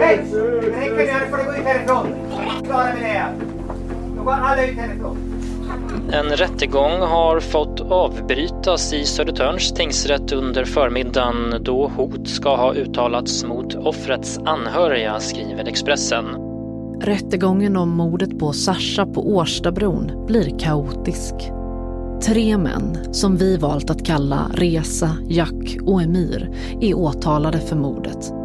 Hej! Räcker ni? Annars får ni gå ut härifrån. Klara med det. Då går alla ut härifrån. En rättegång har fått avbrytas i Södertörns tingsrätt under förmiddagen då hot ska ha uttalats mot offrets anhöriga, skriver Expressen. Rättegången om mordet på Sasha på Årstabron blir kaotisk. Tre män, som vi valt att kalla Resa, Jack och Emir, är åtalade för mordet.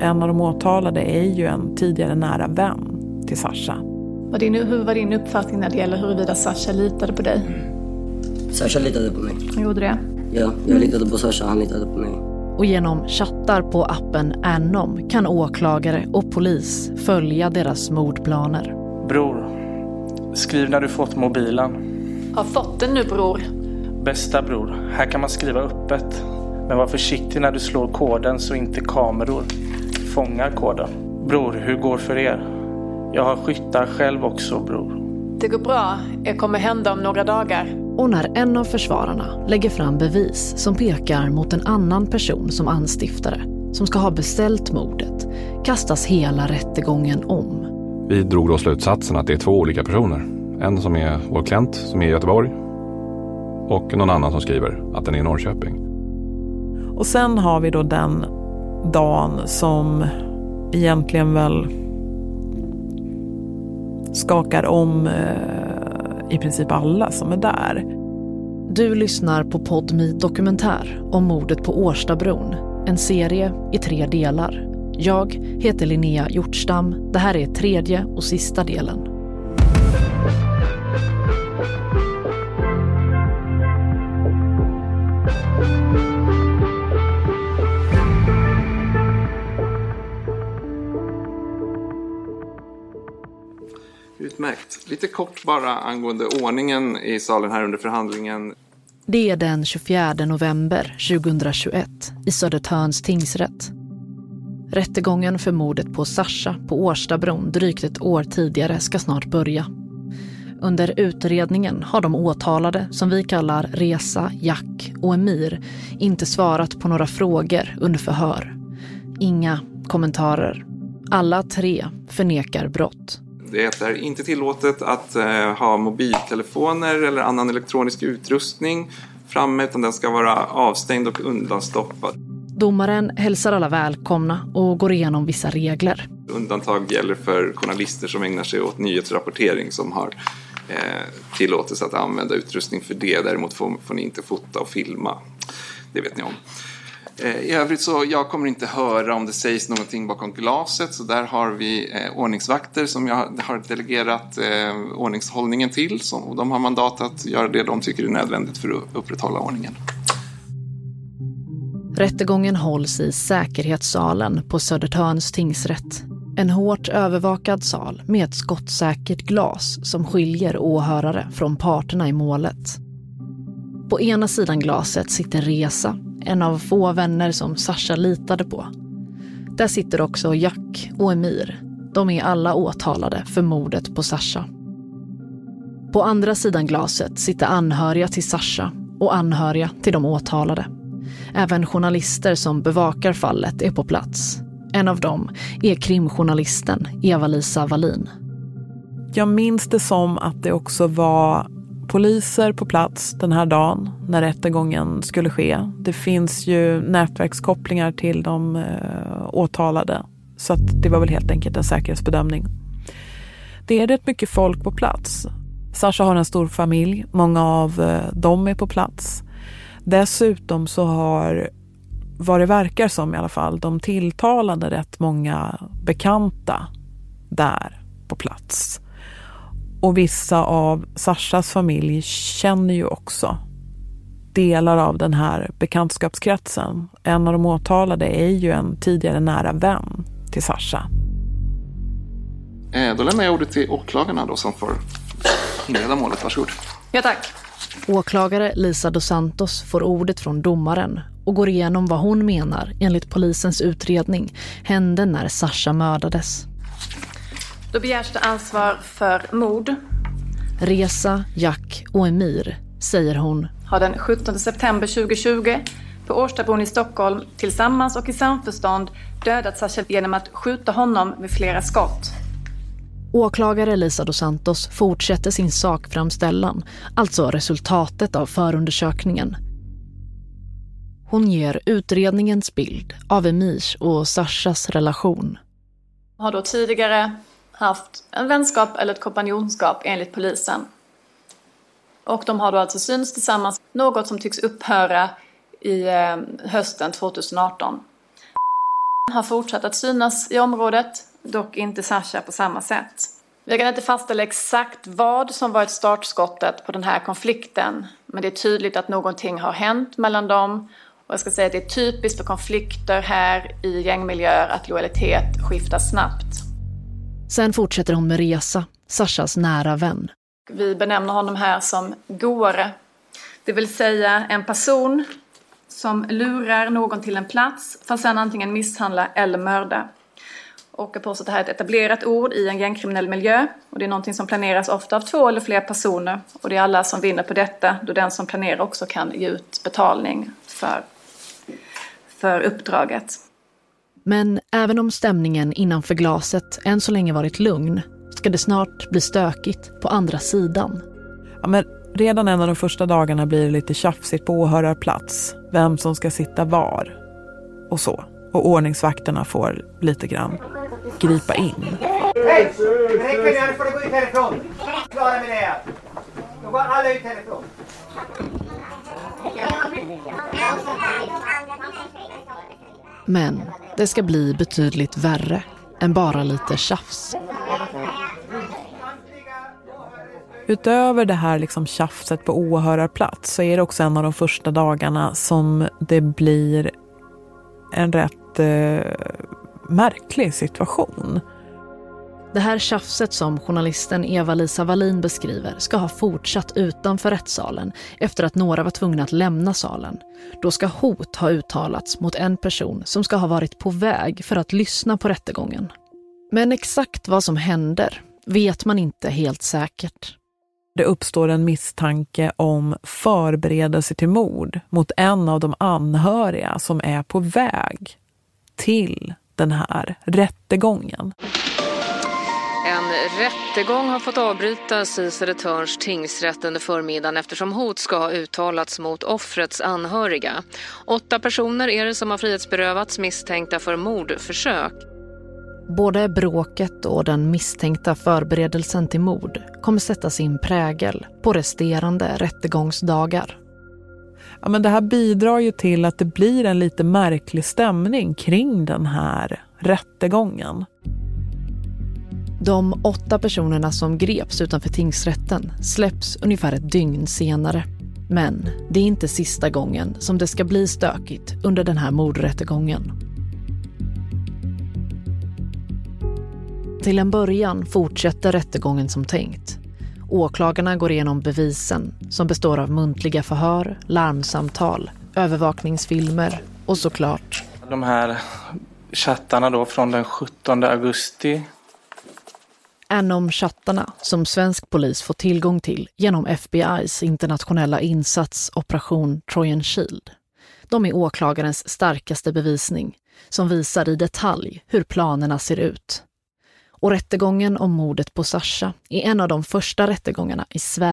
En av de åtalade är ju en tidigare nära vän till Sasha. Vad din, hur var din uppfattning när det gäller huruvida Sasha litade på dig? Sasha litade på mig. Han gjorde det? Ja, jag litade på Sasha, han litade på mig. Och genom chattar på appen Anom kan åklagare och polis följa deras mordplaner. Bror, skriv när du fått mobilen. Har fått den nu bror. Bästa bror, här kan man skriva öppet. Men var försiktig när du slår koden så inte kameror fångar koden. Bror, hur går för er? Jag har skyttar själv också, bror. Det går bra. Det kommer hända om några dagar. Och när en av försvararna lägger fram bevis som pekar mot en annan person som anstiftare, som ska ha beställt mordet, kastas hela rättegången om. Vi drog då slutsatsen att det är två olika personer. En som är vår klient, som är i Göteborg. Och någon annan som skriver att den är i Norrköping. Och sen har vi då den dagen som egentligen väl skakar om eh, i princip alla som är där. Du lyssnar på Podmi Dokumentär om mordet på Årstabron. En serie i tre delar. Jag heter Linnea Hjortstam. Det här är tredje och sista delen. Lite kort bara angående ordningen i salen här under förhandlingen. Det är den 24 november 2021 i Södertörns tingsrätt. Rättegången för mordet på Sasha på Årstabron drygt ett år tidigare ska snart börja. Under utredningen har de åtalade, som vi kallar Resa, Jack och Emir, inte svarat på några frågor under förhör. Inga kommentarer. Alla tre förnekar brott. Det är inte tillåtet att eh, ha mobiltelefoner eller annan elektronisk utrustning framme utan den ska vara avstängd och undanstoppad. Domaren hälsar alla välkomna och går igenom vissa regler. Undantag gäller för journalister som ägnar sig åt nyhetsrapportering som har eh, tillåtelse att använda utrustning för det. Däremot får, får ni inte fota och filma. Det vet ni om. Eh, I övrigt så jag kommer inte höra om det sägs någonting bakom glaset så där har vi eh, ordningsvakter som jag har delegerat eh, ordningshållningen till som, och de har mandat att göra det de tycker är nödvändigt för att upprätthålla ordningen. Rättegången hålls i säkerhetssalen på Södertörns tingsrätt. En hårt övervakad sal med ett skottsäkert glas som skiljer åhörare från parterna i målet. På ena sidan glaset sitter Reza en av få vänner som Sasha litade på. Där sitter också Jack och Emir. De är alla åtalade för mordet på Sasha. På andra sidan glaset sitter anhöriga till Sasha och anhöriga till de åtalade. Även journalister som bevakar fallet är på plats. En av dem är krimjournalisten Eva-Lisa Wallin. Jag minns det som att det också var poliser på plats den här dagen när rättegången skulle ske. Det finns ju nätverkskopplingar till de eh, åtalade. Så att det var väl helt enkelt en säkerhetsbedömning. Det är rätt mycket folk på plats. Sasha har en stor familj, många av eh, dem är på plats. Dessutom så har, vad det verkar som i alla fall, de tilltalade rätt många bekanta där på plats. Och vissa av Sashas familj känner ju också delar av den här bekantskapskretsen. En av de åtalade är ju en tidigare nära vän till Sasha. Eh, då lämnar jag ordet till åklagarna då som får inleda målet. Varsågod. Ja, tack. Åklagare Lisa dos Santos får ordet från domaren och går igenom vad hon menar enligt polisens utredning hände när Sasha mördades. Då begärs det ansvar för mord. Resa, Jack och Emir, säger hon. Har den 17 september 2020 på Årstabron i Stockholm tillsammans och i samförstånd dödat Sasha genom att skjuta honom med flera skott. Åklagare Lisa dos Santos fortsätter sin sakframställan, alltså resultatet av förundersökningen. Hon ger utredningens bild av Emirs och Sashas relation. Har då tidigare haft en vänskap eller ett kompanjonskap enligt polisen. Och de har då alltså synts tillsammans, något som tycks upphöra i eh, hösten 2018. Har fortsatt att synas i området, dock inte Sasha på samma sätt. Vi kan inte fastställa exakt vad som varit startskottet på den här konflikten, men det är tydligt att någonting har hänt mellan dem. Och jag ska säga att det är typiskt för konflikter här i gängmiljöer att lojalitet skiftar snabbt. Sen fortsätter hon med Resa, Sashas nära vän. Vi benämner honom här som gåre, Det vill säga en person som lurar någon till en plats för att sedan antingen misshandla eller mörda. Och jag påstår att det här är ett etablerat ord i en gängkriminell miljö. Och det är någonting som planeras ofta av två eller fler personer. Och det är alla som vinner på detta då den som planerar också kan ge ut betalning för, för uppdraget. Men även om stämningen innanför glaset än så länge varit lugn ska det snart bli stökigt på andra sidan. Ja, men redan en av de första dagarna blir det lite tjafsigt på åhörarplats. Vem som ska sitta var och så. Och ordningsvakterna får lite grann gripa in. Hej! Räcker nu, får du gå ut härifrån. Klara med det. Då går alla ut härifrån. Men det ska bli betydligt värre än bara lite tjafs. Utöver det här liksom tjafset på åhörarplats så är det också en av de första dagarna som det blir en rätt eh, märklig situation. Det här tjafset som journalisten Eva-Lisa Wallin beskriver ska ha fortsatt utanför rättssalen efter att några var tvungna att lämna salen. Då ska hot ha uttalats mot en person som ska ha varit på väg för att lyssna på rättegången. Men exakt vad som händer vet man inte helt säkert. Det uppstår en misstanke om förberedelse till mord mot en av de anhöriga som är på väg till den här rättegången. Rättegång har fått avbrytas i Södertörns tingsrätt under förmiddagen eftersom hot ska ha uttalats mot offrets anhöriga. Åtta personer är det som har frihetsberövats misstänkta för mordförsök. Både bråket och den misstänkta förberedelsen till mord kommer sätta sin prägel på resterande rättegångsdagar. Ja, men det här bidrar ju till att det blir en lite märklig stämning kring den här rättegången. De åtta personerna som greps utanför tingsrätten släpps ungefär ett dygn senare. Men det är inte sista gången som det ska bli stökigt under den här mordrättegången. Till en början fortsätter rättegången som tänkt. Åklagarna går igenom bevisen som består av muntliga förhör, larmsamtal, övervakningsfilmer och såklart... De här chattarna då från den 17 augusti. Anom-chattarna som svensk polis får tillgång till genom FBIs internationella insats Operation Trojan Shield. De är åklagarens starkaste bevisning som visar i detalj hur planerna ser ut och rättegången om mordet på Sasha är en av de första rättegångarna i Sverige.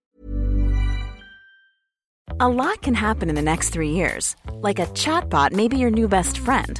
A lot can happen in the next three years. Like a chatbot maybe your new best friend.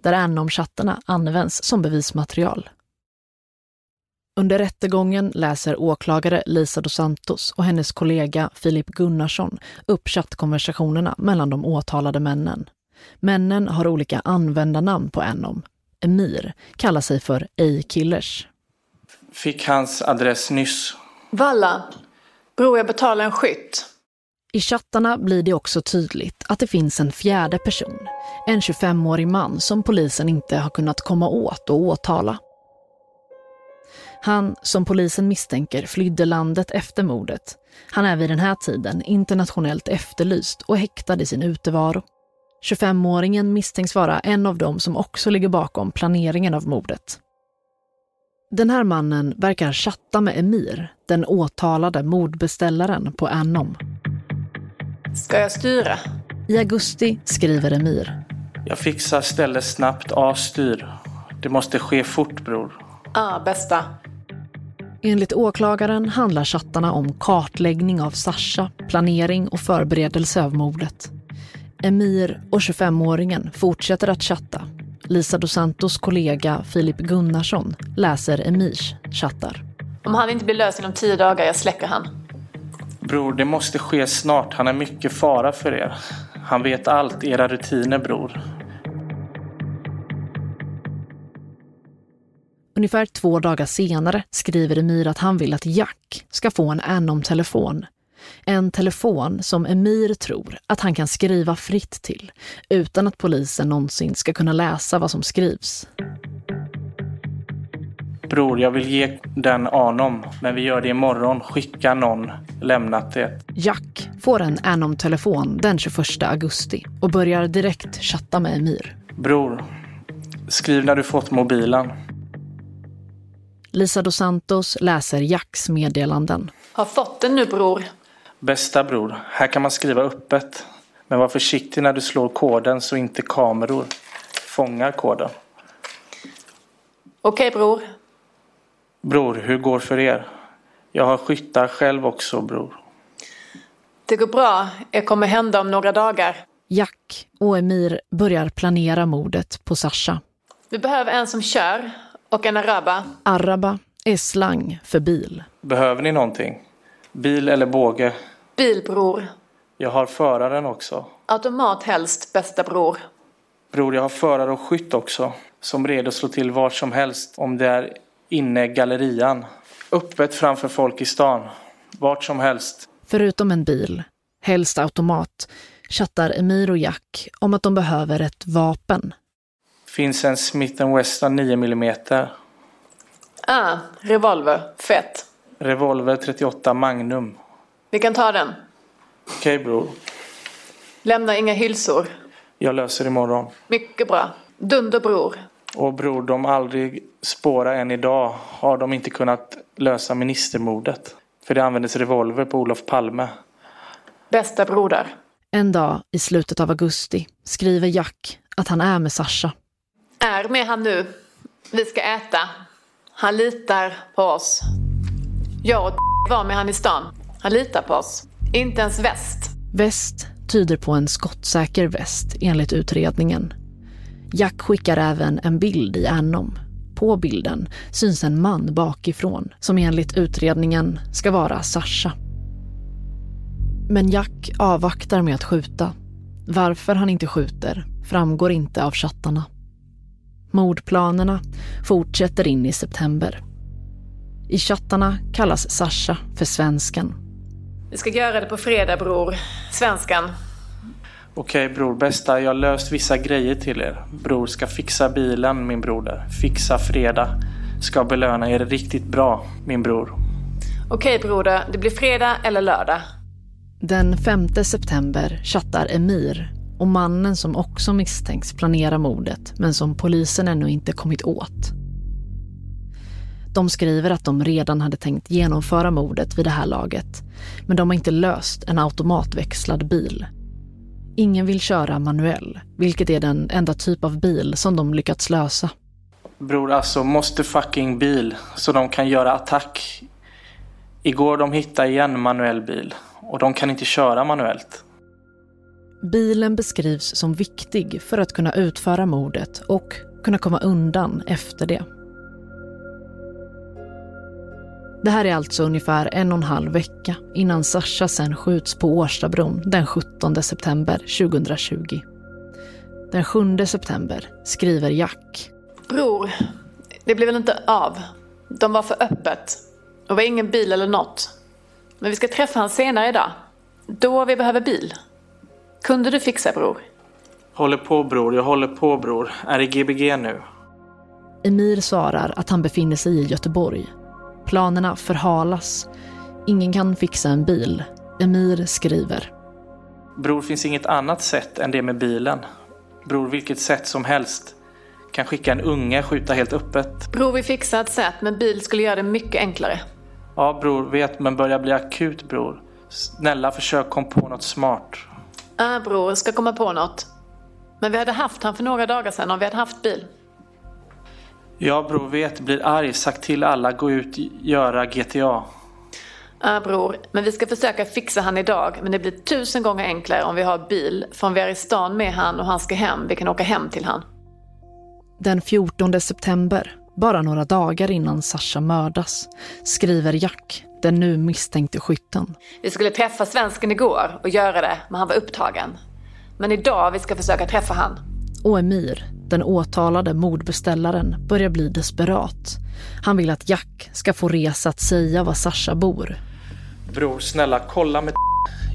där Anom-chattarna används som bevismaterial. Under rättegången läser åklagare Lisa dos Santos och hennes kollega Filip Gunnarsson upp chattkonversationerna mellan de åtalade männen. Männen har olika användarnamn på Anom. Emir kallar sig för A-killers. Fick hans adress nyss. Valla, bror jag betalar en skytt. I chattarna blir det också tydligt att det finns en fjärde person. En 25-årig man som polisen inte har kunnat komma åt och åtala. Han, som polisen misstänker, flydde landet efter mordet. Han är vid den här tiden internationellt efterlyst och häktad i sin utevaro. 25-åringen misstänks vara en av dem som också ligger bakom planeringen av mordet. Den här mannen verkar chatta med Emir, den åtalade mordbeställaren på Anom. Ska jag styra? I augusti skriver Emir. Jag fixar stället snabbt av styr. Det måste ske fort bror. Ah, bästa. Enligt åklagaren handlar chattarna om kartläggning av Sasha, planering och förberedelse av mordet. Emir och 25-åringen fortsätter att chatta. Lisa dos Santos kollega Filip Gunnarsson läser Emirs chattar. Om han inte blir lös inom tio dagar, jag släcker han. Bror, det måste ske snart. Han är mycket fara för er. Han vet allt, era rutiner bror. Ungefär två dagar senare skriver Emir att han vill att Jack ska få en Anom-telefon. En telefon som Emir tror att han kan skriva fritt till utan att polisen någonsin ska kunna läsa vad som skrivs. Bror, jag vill ge den Anom, men vi gör det imorgon. Skicka någon lämnat det. Jack får en Anom-telefon den 21 augusti och börjar direkt chatta med Emir. Bror, skriv när du fått mobilen. Lisa dos Santos läser Jacks meddelanden. Har fått den nu bror. Bästa bror, här kan man skriva öppet. Men var försiktig när du slår koden så inte kameror fångar koden. Okej bror. Bror, hur går för er? Jag har skyttar själv också bror. Det går bra. Det kommer hända om några dagar. Jack och Emir börjar planera mordet på Sasha. Vi behöver en som kör och en araba. Araba är slang för bil. Behöver ni någonting? Bil eller båge? Bil bror. Jag har föraren också. Automat helst, bästa bror. Bror, jag har förare och skytt också. Som redo att slå till vart som helst om det är inne gallerian. Öppet framför folk i stan. Vart som helst. Förutom en bil, helst automat, chattar Emir och Jack om att de behöver ett vapen. Finns en Smith Wesson 9 mm. Ah, revolver. Fett. Revolver 38 Magnum. Vi kan ta den. Okej okay, bror. Lämna inga hylsor. Jag löser imorgon. Mycket bra. Dunder bror. Och bror, de aldrig spåra än idag har de inte kunnat lösa ministermordet. För det användes revolver på Olof Palme. Bästa broder. En dag i slutet av augusti skriver Jack att han är med Sasha. Är med han nu. Vi ska äta. Han litar på oss. Jag och var med han i stan. Han litar på oss. Inte ens väst. Väst tyder på en skottsäker väst enligt utredningen. Jack skickar även en bild i Anom. På bilden syns en man bakifrån som enligt utredningen ska vara Sasha. Men Jack avvaktar med att skjuta. Varför han inte skjuter framgår inte av chattarna. Mordplanerna fortsätter in i september. I chattarna kallas Sasha för svensken. Vi ska göra det på fredag bror. Svenskan. Okej bror, bästa. Jag har löst vissa grejer till er. Bror ska fixa bilen, min broder. Fixa fredag. Ska belöna er riktigt bra, min bror. Okej broder, det blir fredag eller lördag. Den 5 september chattar Emir och mannen som också misstänks planera mordet men som polisen ännu inte kommit åt. De skriver att de redan hade tänkt genomföra mordet vid det här laget men de har inte löst en automatväxlad bil. Ingen vill köra manuell, vilket är den enda typ av bil som de lyckats lösa. Bror, alltså måste fucking bil så de kan göra attack. Igår de hittade igen manuell bil och de kan inte köra manuellt. Bilen beskrivs som viktig för att kunna utföra mordet och kunna komma undan efter det. Det här är alltså ungefär en och en halv vecka innan Sasha sen skjuts på Årstabron den 17 september 2020. Den 7 september skriver Jack. Bror, det blev väl inte av. De var för öppet. Det var ingen bil eller något. Men vi ska träffa han senare idag. Då vi behöver bil. Kunde du fixa bror? Håller på bror, jag håller på bror. Är i Gbg nu. Emir svarar att han befinner sig i Göteborg. Planerna förhalas. Ingen kan fixa en bil. Emir skriver. Bror, finns inget annat sätt än det med bilen. Bror, vilket sätt som helst. Kan skicka en unge, skjuta helt öppet. Bror, vi fixar ett sätt, men bil skulle göra det mycket enklare. Ja, bror, vet, men börjar bli akut, bror. Snälla, försök kom på något smart. Ja, äh, bror, ska komma på något. Men vi hade haft han för några dagar sedan om vi hade haft bil. Ja, bror, vet, blir arg, sagt till alla, gå ut, göra GTA. Ja, bror, men vi ska försöka fixa han idag. Men det blir tusen gånger enklare om vi har bil. För om vi är i stan med han och han ska hem, vi kan åka hem till han. Den 14 september, bara några dagar innan Sasha mördas, skriver Jack, den nu misstänkte skytten. Vi skulle träffa svensken igår och göra det, men han var upptagen. Men idag vi ska försöka träffa han. Och Emir, den åtalade mordbeställaren, börjar bli desperat. Han vill att Jack ska få resa att säga var Sasha bor. Bror, snälla kolla med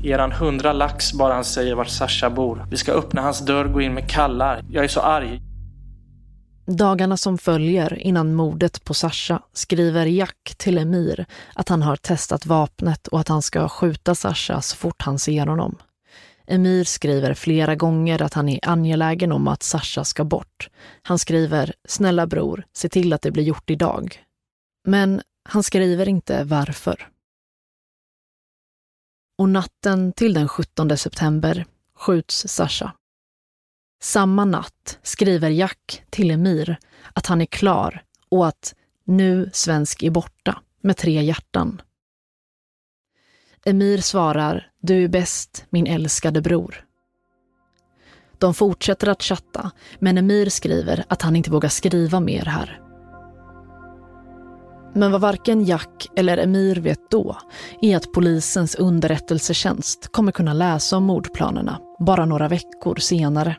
Ger han hundra lax bara han säger var Sasha bor. Vi ska öppna hans dörr, gå in med kallar. Jag är så arg. Dagarna som följer innan mordet på Sasha skriver Jack till Emir att han har testat vapnet och att han ska skjuta Sasha så fort han ser honom. Emir skriver flera gånger att han är angelägen om att Sasha ska bort. Han skriver “Snälla bror, se till att det blir gjort idag”. Men han skriver inte varför. Och natten till den 17 september skjuts Sasha. Samma natt skriver Jack till Emir att han är klar och att nu svensk är borta med tre hjärtan. Emir svarar du är bäst, min älskade bror. De fortsätter att chatta, men Emir skriver att han inte vågar skriva mer här. Men vad varken Jack eller Emir vet då är att polisens underrättelsetjänst kommer kunna läsa om mordplanerna bara några veckor senare.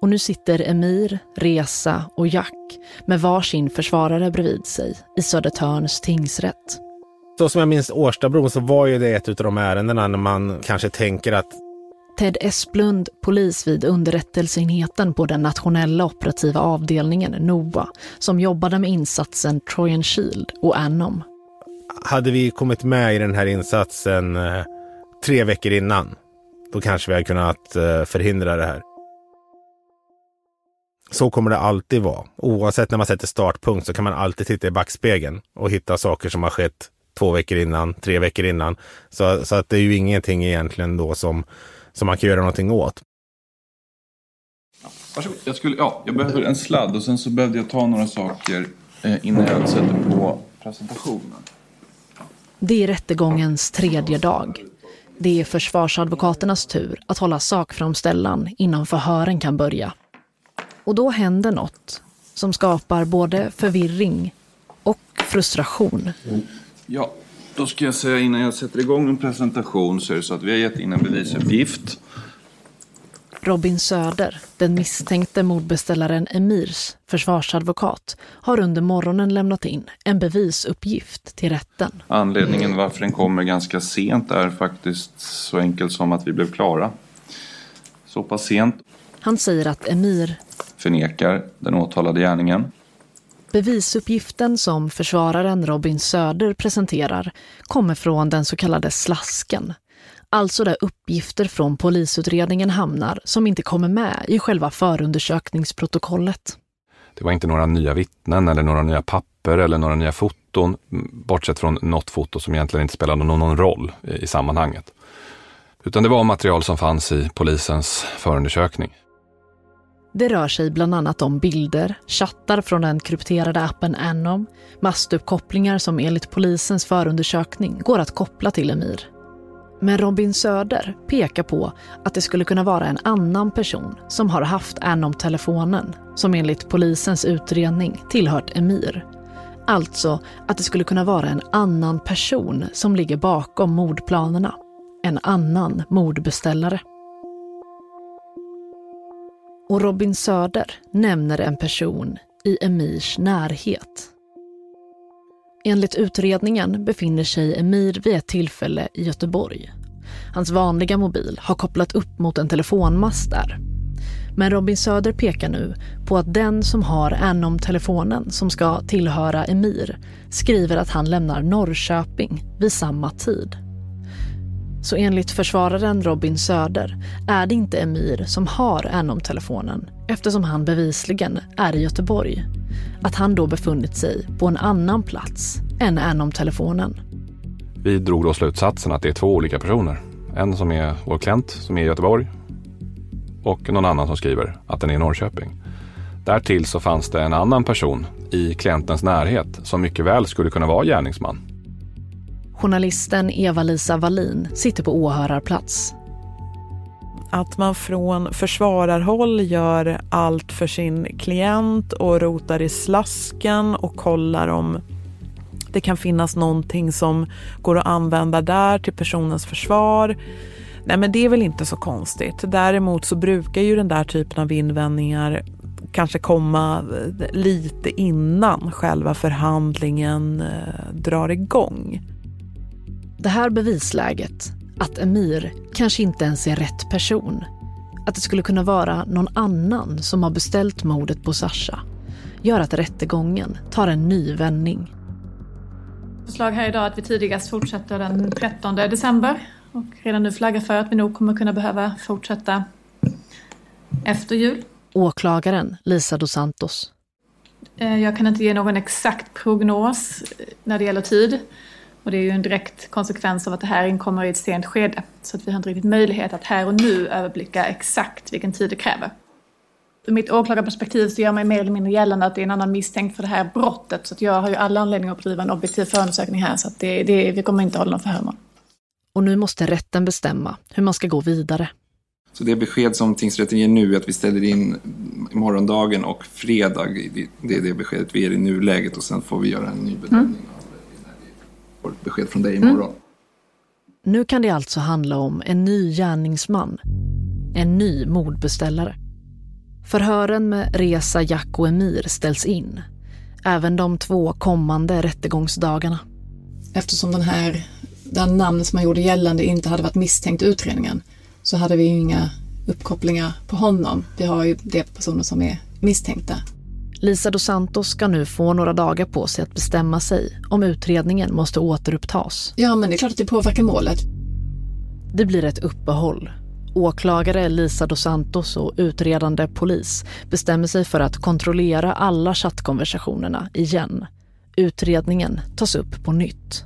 Och nu sitter Emir, Reza och Jack med varsin försvarare bredvid sig i Södertörns tingsrätt. Så som jag minns Årstabron så var ju det ett av de ärendena när man kanske tänker att Ted Esplund, polis vid underrättelseenheten på den nationella operativa avdelningen NOA, som jobbade med insatsen Trojan Shield och Anom. Hade vi kommit med i den här insatsen eh, tre veckor innan, då kanske vi hade kunnat eh, förhindra det här. Så kommer det alltid vara. Oavsett när man sätter startpunkt så kan man alltid titta i backspegeln och hitta saker som har skett två veckor innan, tre veckor innan. Så, så att det är ju ingenting egentligen då som, som man kan göra någonting åt. Varsågod. Jag, skulle, ja, jag behöver en sladd och sen så behövde jag ta några saker eh, innan jag sätter på presentationen. Det är rättegångens tredje dag. Det är försvarsadvokaternas tur att hålla sakframställan innan förhören kan börja. Och då händer något som skapar både förvirring och frustration. Ja, då ska jag säga innan jag sätter igång en presentation så är det så att vi har gett in en bevisuppgift. Robin Söder, den misstänkte mordbeställaren Emirs försvarsadvokat, har under morgonen lämnat in en bevisuppgift till rätten. Anledningen varför den kommer ganska sent är faktiskt så enkelt som att vi blev klara. Så pass sent. Han säger att Emir förnekar den åtalade gärningen. Bevisuppgiften som försvararen Robin Söder presenterar kommer från den så kallade slasken. Alltså där uppgifter från polisutredningen hamnar som inte kommer med i själva förundersökningsprotokollet. Det var inte några nya vittnen eller några nya papper eller några nya foton, bortsett från något foto som egentligen inte spelade någon roll i sammanhanget. Utan det var material som fanns i polisens förundersökning. Det rör sig bland annat om bilder, chattar från den krypterade appen Anom, mastuppkopplingar som enligt polisens förundersökning går att koppla till Emir. Men Robin Söder pekar på att det skulle kunna vara en annan person som har haft Anom-telefonen som enligt polisens utredning tillhört Emir. Alltså att det skulle kunna vara en annan person som ligger bakom mordplanerna. En annan mordbeställare. Och Robin Söder nämner en person i Emirs närhet. Enligt utredningen befinner sig Emir vid ett tillfälle i Göteborg. Hans vanliga mobil har kopplat upp mot en telefonmast där. Men Robin Söder pekar nu på att den som har Anom-telefonen som ska tillhöra Emir skriver att han lämnar Norrköping vid samma tid. Så enligt försvararen Robin Söder är det inte Emir som har Anom-telefonen eftersom han bevisligen är i Göteborg. Att han då befunnit sig på en annan plats än Anom-telefonen. Vi drog då slutsatsen att det är två olika personer. En som är vår klient som är i Göteborg och någon annan som skriver att den är i Norrköping. Därtill så fanns det en annan person i klientens närhet som mycket väl skulle kunna vara gärningsman. Journalisten Eva-Lisa Wallin sitter på åhörarplats. Att man från försvararhåll gör allt för sin klient och rotar i slasken och kollar om det kan finnas någonting som går att använda där till personens försvar. Nej men det är väl inte så konstigt. Däremot så brukar ju den där typen av invändningar kanske komma eh, lite innan själva förhandlingen eh, drar igång. Det här bevisläget, att Emir kanske inte ens är rätt person, att det skulle kunna vara någon annan som har beställt mordet på Sasha, gör att rättegången tar en ny vändning. Förslag här idag att vi tidigast fortsätter den 13 december och redan nu flaggar för att vi nog kommer kunna behöva fortsätta efter jul. Åklagaren Lisa dos Santos. Eh, jag kan inte ge någon exakt prognos när det gäller tid. Och det är ju en direkt konsekvens av att det här inkommer i ett sent skede. Så att vi har inte riktigt möjlighet att här och nu överblicka exakt vilken tid det kräver. Ur mitt åklagarperspektiv så gör man mer eller mindre gällande att det är en annan misstänkt för det här brottet. Så att jag har ju alla anledningar att bedriva en objektiv förundersökning här. Så att det, det, vi kommer inte hålla någon förhör Och nu måste rätten bestämma hur man ska gå vidare. Så det besked som tingsrätten ger nu är att vi ställer in morgondagen och fredag. Det är det beskedet vi ger i nuläget och sen får vi göra en ny bedömning. Mm får ett besked från dig imorgon. Mm. Nu kan det alltså handla om en ny gärningsman. En ny mordbeställare. Förhören med Reza, Jack och Emir ställs in. Även de två kommande rättegångsdagarna. Eftersom den här, den namn som man gjorde gällande inte hade varit misstänkt i utredningen så hade vi ju inga uppkopplingar på honom. Vi har ju de personer som är misstänkta. Lisa dos Santos ska nu få några dagar på sig att bestämma sig om utredningen måste återupptas. Ja, men det är klart att det påverkar målet. Det blir ett uppehåll. Åklagare Lisa dos Santos och utredande polis bestämmer sig för att kontrollera alla chattkonversationerna igen. Utredningen tas upp på nytt.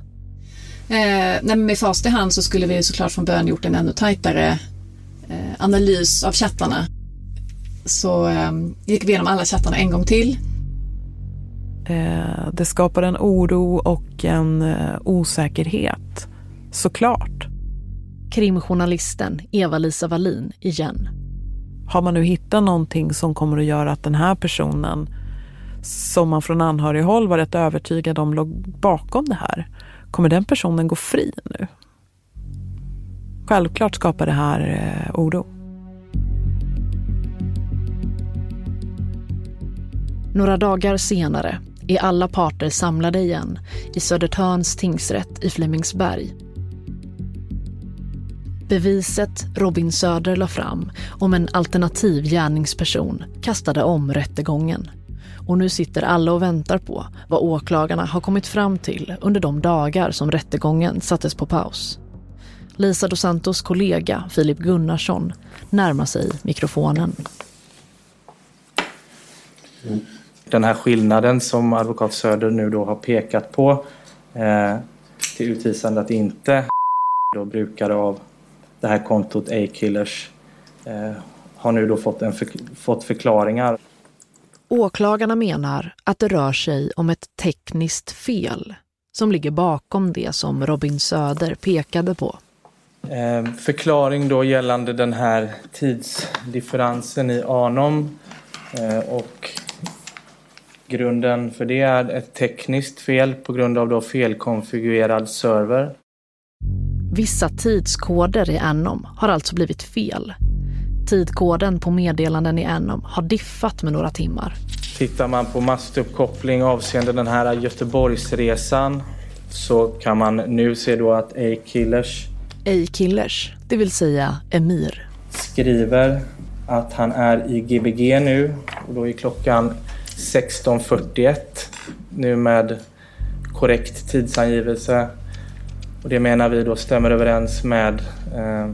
Eh, med fast i hand så skulle vi såklart från början gjort en ännu tajtare eh, analys av chattarna så eh, gick vi igenom alla chattarna en gång till. Eh, det skapar en oro och en eh, osäkerhet, såklart. Krimjournalisten Eva-Lisa Wallin igen. Har man nu hittat någonting som kommer att göra att den här personen som man från anhörighåll var rätt övertygad om låg bakom det här, kommer den personen gå fri nu? Självklart skapar det här eh, oro. Några dagar senare är alla parter samlade igen i Södertörns tingsrätt i Flemingsberg. Beviset Robin Söder la fram om en alternativ gärningsperson kastade om rättegången. Och nu sitter alla och väntar på vad åklagarna har kommit fram till under de dagar som rättegången sattes på paus. Lisa dos Santos kollega Filip Gunnarsson närmar sig mikrofonen. Mm den här skillnaden som advokat Söder nu då har pekat på eh, till utvisande att inte då brukare av det här kontot A-Killers eh, har nu då fått, en för, fått förklaringar. Åklagarna menar att det rör sig om ett tekniskt fel som ligger bakom det som Robin Söder pekade på. Eh, förklaring då gällande den här tidsdifferensen i Anom eh, och Grunden för det är ett tekniskt fel på grund av då felkonfigurerad server. Vissa tidskoder i Anom har alltså blivit fel. Tidkoden på meddelanden i Anom har diffat med några timmar. Tittar man på mastuppkoppling avseende den här Göteborgsresan så kan man nu se då att A-Killers A-Killers, det vill säga Emir. Skriver att han är i Gbg nu och då är klockan 16.41 nu med korrekt tidsangivelse. Och det menar vi då stämmer överens med eh,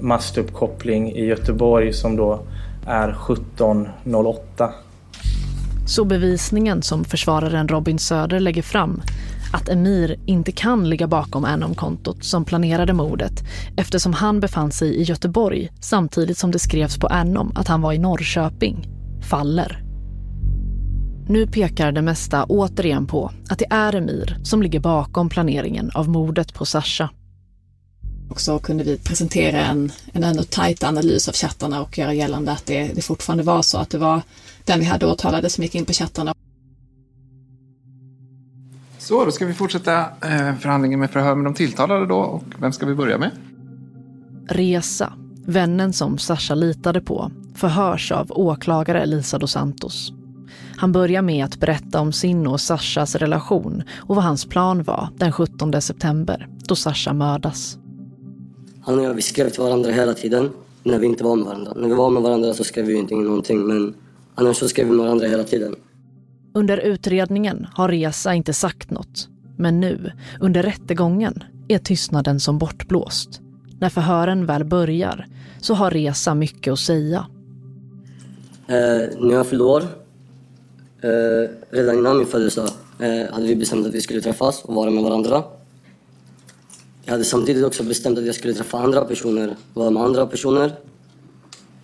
mastuppkoppling i Göteborg som då är 17.08. Så bevisningen som försvararen Robin Söder lägger fram att Emir inte kan ligga bakom Anom-kontot som planerade mordet eftersom han befann sig i Göteborg samtidigt som det skrevs på Anom att han var i Norrköping, faller. Nu pekar det mesta återigen på att det är Emir som ligger bakom planeringen av mordet på Sasha. Och så kunde vi presentera en, en ännu tajt analys av chattarna och göra gällande att det, det fortfarande var så att det var den vi hade åtalade som gick in på chattarna. Så, då ska vi fortsätta eh, förhandlingen med förhör med de tilltalade då. Och vem ska vi börja med? Resa, vännen som Sasha litade på, förhörs av åklagare Elisa dos Santos. Han börjar med att berätta om sin och Sashas relation och vad hans plan var den 17 september då Sasha mördas. Han och jag vi skrev till varandra hela tiden när vi inte var med varandra. När vi var med varandra så skrev vi inte någonting men annars så skrev vi med varandra hela tiden. Under utredningen har Resa inte sagt något. Men nu, under rättegången, är tystnaden som bortblåst. När förhören väl börjar så har Resa mycket att säga. Eh, när jag fyllde år, eh, redan innan min födelsedag, eh, hade vi bestämt att vi skulle träffas och vara med varandra. Jag hade samtidigt också bestämt att jag skulle träffa andra personer, vara med andra personer.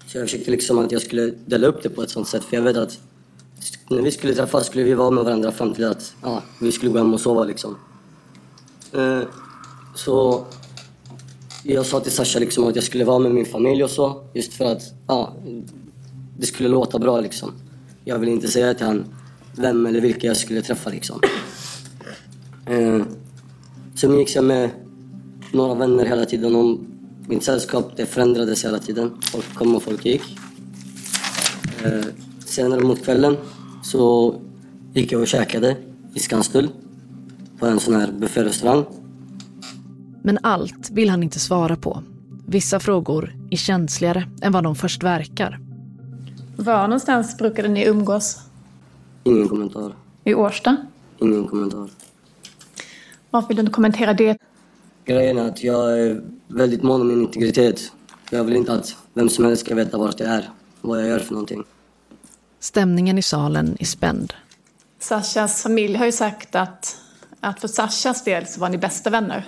Så jag försökte liksom att jag skulle dela upp det på ett sånt sätt, för jag vet att när vi skulle träffas skulle vi vara med varandra fram till att ja, vi skulle gå hem och sova liksom. Eh, så jag sa till Sasha liksom att jag skulle vara med min familj och så, just för att ja, det skulle låta bra liksom. Jag ville inte säga till han vem eller vilka jag skulle träffa liksom. Eh, så umgicks jag med några vänner hela tiden och mitt sällskap det förändrades hela tiden. Folk kom och folk gick. Eh, senare mot kvällen så gick jag och käkade i Skanstull på en sån här bufférestaurang. Men allt vill han inte svara på. Vissa frågor är känsligare än vad de först verkar. Var någonstans brukade ni umgås? Ingen kommentar. I Årsta? Ingen kommentar. Varför vill du inte kommentera det? Grejen är att jag är väldigt mån om min integritet. Jag vill inte att vem som helst ska veta vart jag är, vad jag gör för någonting. Stämningen i salen är spänd. Sashas familj har ju sagt att, att för Sashas del så var ni bästa vänner.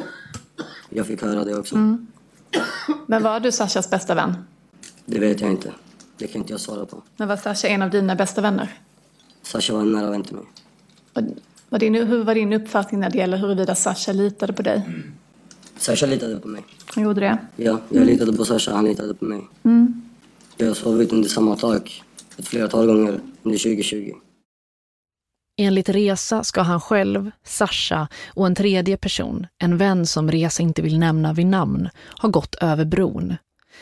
Jag fick höra det också. Mm. Men var du Sashas bästa vän? Det vet jag inte. Det kan inte jag svara på. Men var Sasha en av dina bästa vänner? Sasha var en nära vän till mig. Var din, hur var din uppfattning när det gäller huruvida Sasha litade på dig? Sasha litade på mig. Han gjorde det? Ja, jag litade på Sasha, han litade på mig. Mm. Jag har sovit under samma tak ett flertal gånger under 2020. Enligt Resa ska han själv, Sasha och en tredje person, en vän som Resa inte vill nämna vid namn, ha gått över bron.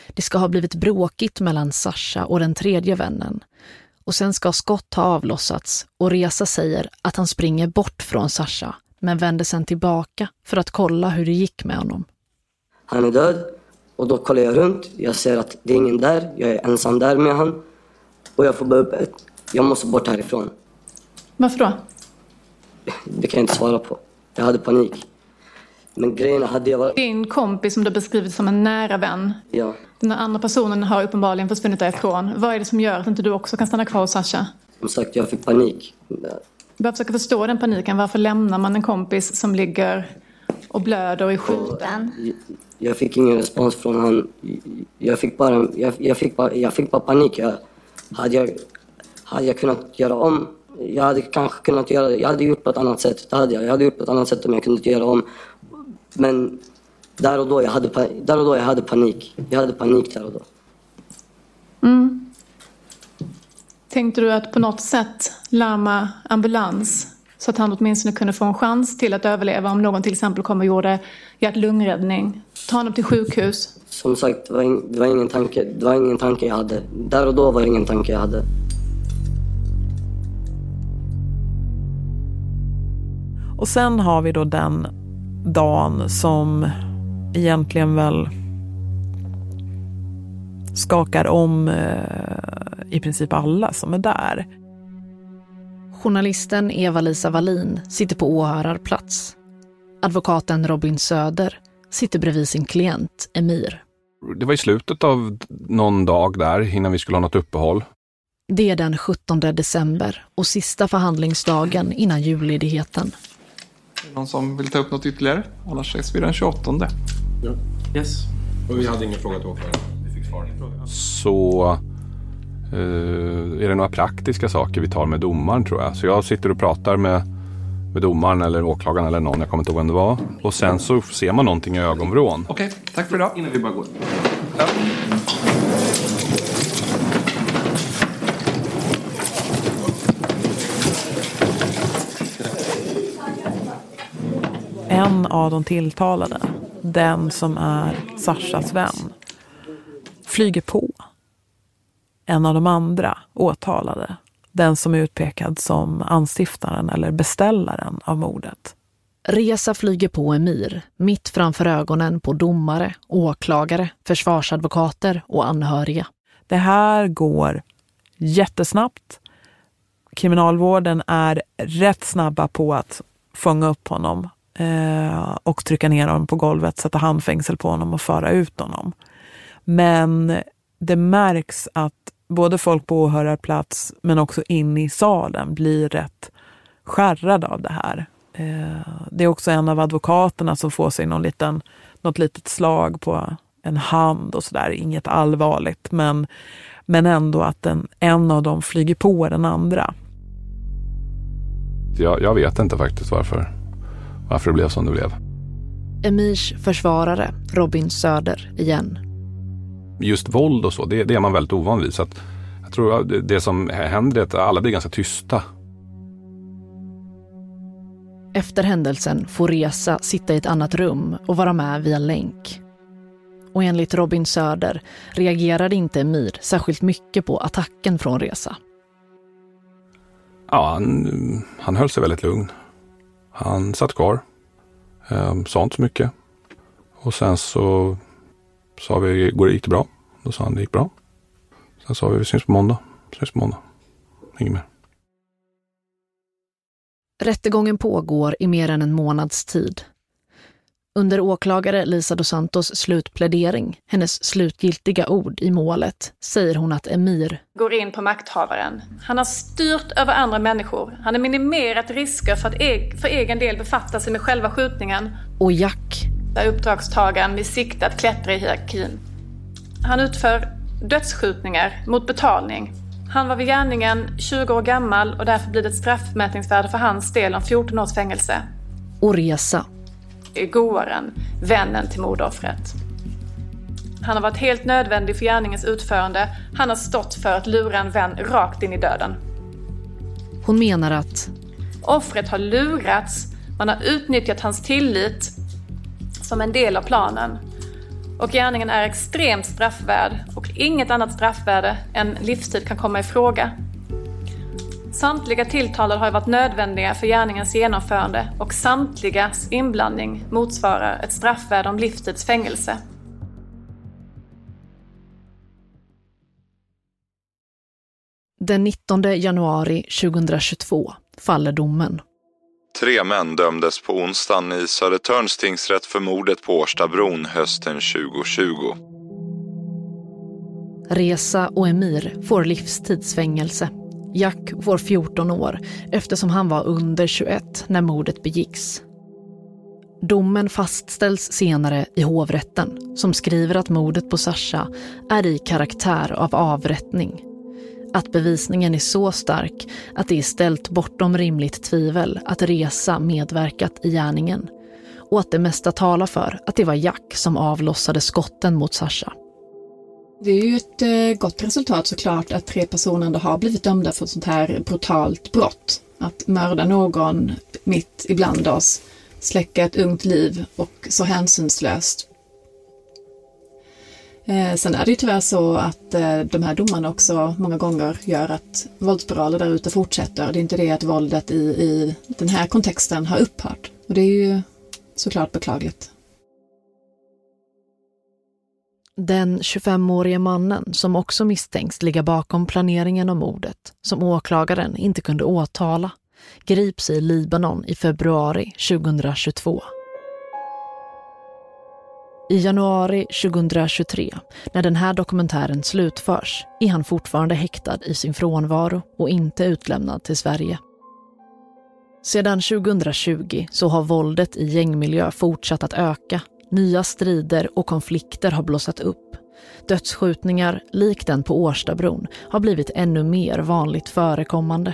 Det ska ha blivit bråkigt mellan Sasha och den tredje vännen. Och sen ska skott ha avlossats och Resa säger att han springer bort från Sasha men vänder sen tillbaka för att kolla hur det gick med honom. Han är död och då kollar jag runt. Jag ser att det är ingen där. Jag är ensam där med han. Och jag får bara upp ett. Jag måste bort härifrån. Varför då? Det kan jag inte svara på. Jag hade panik. Men grejen hade jag varit... Din kompis som du beskrivit som en nära vän. Ja. Den andra personen har uppenbarligen försvunnit därifrån. Vad är det som gör att inte du också kan stanna kvar hos Sasha? Som sagt, jag fick panik. Jag försöker förstå den paniken. Varför lämnar man en kompis som ligger och blöder och är skjuten? Jag fick ingen respons från han. Jag fick bara, jag, jag fick bara, jag fick bara panik. Jag, hade, jag, hade jag kunnat göra om, jag hade kanske kunnat göra. Jag hade gjort på ett annat sätt. Det hade jag. Jag hade gjort på ett annat sätt om jag kunde göra om. Men där och då jag hade, där och då jag hade panik. Jag hade panik där och då. Mm. Tänkte du att på något sätt larma ambulans så att han åtminstone kunde få en chans till att överleva om någon till exempel kom och gjorde hjärt-lungräddning? Ta honom till sjukhus? Som sagt, det var, in, det var, ingen tanke, det var ingen tanke jag hade. Där och då var det ingen tanke jag hade. Och sen har vi då den dagen som egentligen väl skakar om eh, i princip alla som är där. Journalisten Eva-Lisa Wallin sitter på åhörarplats. Advokaten Robin Söder sitter bredvid sin klient Emir. Det var i slutet av någon dag där innan vi skulle ha något uppehåll. Det är den 17 december och sista förhandlingsdagen innan julledigheten. Någon som vill ta upp något ytterligare? Annars ses vi den 28. Ja. Yes. Och vi hade ingen fråga till åklagaren. Vi fick svar. Så eh, är det några praktiska saker vi tar med domaren tror jag. Så jag sitter och pratar med, med domaren eller åklagaren eller någon, jag kommer inte ihåg vem det var. Och sen så ser man någonting i ögonvrån. Okej, okay, tack för idag. Innan vi bara går. Ja. En av de tilltalade, den som är Sashas vän, flyger på. En av de andra åtalade, den som är utpekad som anstiftaren eller beställaren av mordet. Resa flyger på Emir, mitt framför ögonen på domare, åklagare, försvarsadvokater och anhöriga. Det här går jättesnabbt. Kriminalvården är rätt snabba på att fånga upp honom eh, och trycka ner honom på golvet, sätta handfängsel på honom och föra ut honom. Men det märks att både folk på åhörarplats men också inne i salen blir rätt skärrade av det här. Eh, det är också en av advokaterna som får sig någon liten, något litet slag på en hand och sådär. Inget allvarligt, men, men ändå att en, en av dem flyger på den andra. Jag, jag vet inte faktiskt varför, varför det blev som det blev. Emirs försvarare, Robin Söder, igen. Just våld och så, det, det är man väldigt ovan vid. Så att jag tror det, det som händer är att alla blir ganska tysta. Efter händelsen får Resa sitta i ett annat rum och vara med via länk. Och enligt Robin Söder reagerade inte Emir särskilt mycket på attacken från Resa. Ja, han, han höll sig väldigt lugn. Han satt kvar. Eh, sa inte så mycket. Och sen så sa vi, går det, gick det bra? Då sa han, det gick bra. Sen sa vi, vi syns på måndag. Syns på måndag. Inget mer. Rättegången pågår i mer än en månads tid. Under åklagare Lisa dos Santos slutplädering, hennes slutgiltiga ord i målet, säger hon att Emir går in på makthavaren. Han har styrt över andra människor. Han har minimerat risker för att e för egen del befatta sig med själva skjutningen. Och Jack är uppdragstagaren med sikte att klättra i hierarkin. Han utför dödsskjutningar mot betalning han var vid gärningen 20 år gammal och därför blir det ett straffmätningsvärde för hans del om 14 års fängelse. Och resa. Goaren, vännen till mordoffret. Han har varit helt nödvändig för gärningens utförande. Han har stått för att lura en vän rakt in i döden. Hon menar att offret har lurats, man har utnyttjat hans tillit som en del av planen. Och gärningen är extremt straffvärd och inget annat straffvärde än livstid kan komma i fråga. Samtliga tilltalade har varit nödvändiga för gärningens genomförande och samtligas inblandning motsvarar ett straffvärde om livstids fängelse. Den 19 januari 2022 faller domen. Tre män dömdes på onsdagen i Södertörns tingsrätt för mordet på Årstabron hösten 2020. Resa och Emir får livstidsfängelse. Jack får 14 år eftersom han var under 21 när mordet begicks. Domen fastställs senare i hovrätten som skriver att mordet på Sasha är i karaktär av avrättning att bevisningen är så stark att det är ställt bortom rimligt tvivel att Resa medverkat i gärningen och att det mesta talar för att det var Jack som avlossade skotten mot Sasha. Det är ju ett eh, gott resultat såklart att tre personer ändå har blivit dömda för ett sånt här brutalt brott. Att mörda någon mitt ibland oss, släcka ett ungt liv och så hänsynslöst. Eh, sen är det ju tyvärr så att eh, de här domarna också många gånger gör att våldsspiraler där ute fortsätter. Det är inte det att våldet i, i den här kontexten har upphört. Och det är ju såklart beklagligt. Den 25-årige mannen som också misstänks ligga bakom planeringen av mordet, som åklagaren inte kunde åtala, grips i Libanon i februari 2022. I januari 2023, när den här dokumentären slutförs, är han fortfarande häktad i sin frånvaro och inte utlämnad till Sverige. Sedan 2020 så har våldet i gängmiljö fortsatt att öka. Nya strider och konflikter har blossat upp. Dödsskjutningar, likt den på Årstabron, har blivit ännu mer vanligt förekommande.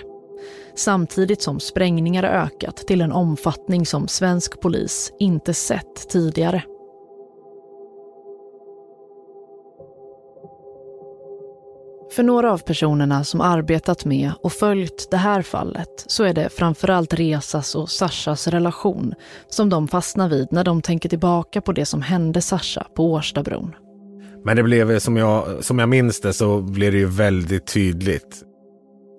Samtidigt som sprängningar har ökat till en omfattning som svensk polis inte sett tidigare. För några av personerna som arbetat med och följt det här fallet så är det framförallt Resas och Sashas relation som de fastnar vid när de tänker tillbaka på det som hände Sasha på Årstabron. Men det blev, som jag, som jag minns det, så blev det ju väldigt tydligt.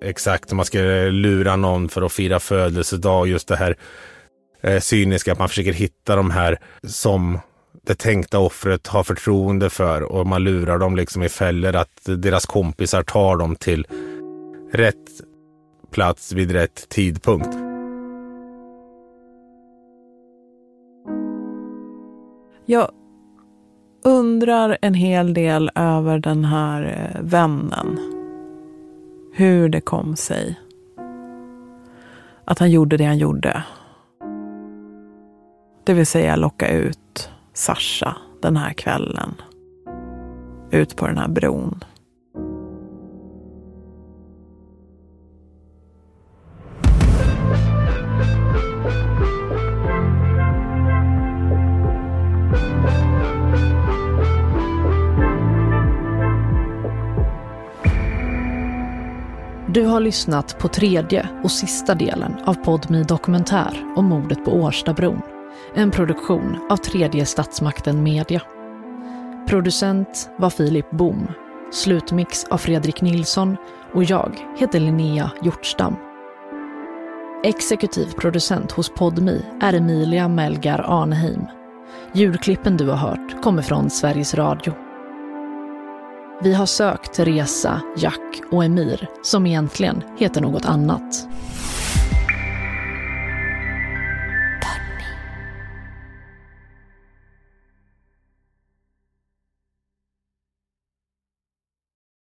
Exakt, om man ska lura någon för att fira födelsedag, just det här eh, cyniska, att man försöker hitta de här som det tänkta offret har förtroende för och man lurar dem liksom i fällor att deras kompisar tar dem till rätt plats vid rätt tidpunkt. Jag undrar en hel del över den här eh, vännen. Hur det kom sig att han gjorde det han gjorde. Det vill säga locka ut Sasha den här kvällen. Ut på den här bron. Du har lyssnat på tredje och sista delen av Podmi Dokumentär om mordet på Årstabron. En produktion av tredje statsmakten Media. Producent var Filip Bom. Slutmix av Fredrik Nilsson och jag heter Linnea Hjortstam. Exekutiv producent hos Podmi är Emilia Melgar Arneheim. Ljudklippen du har hört kommer från Sveriges Radio. Vi har sökt Resa, Jack och Emir som egentligen heter något annat.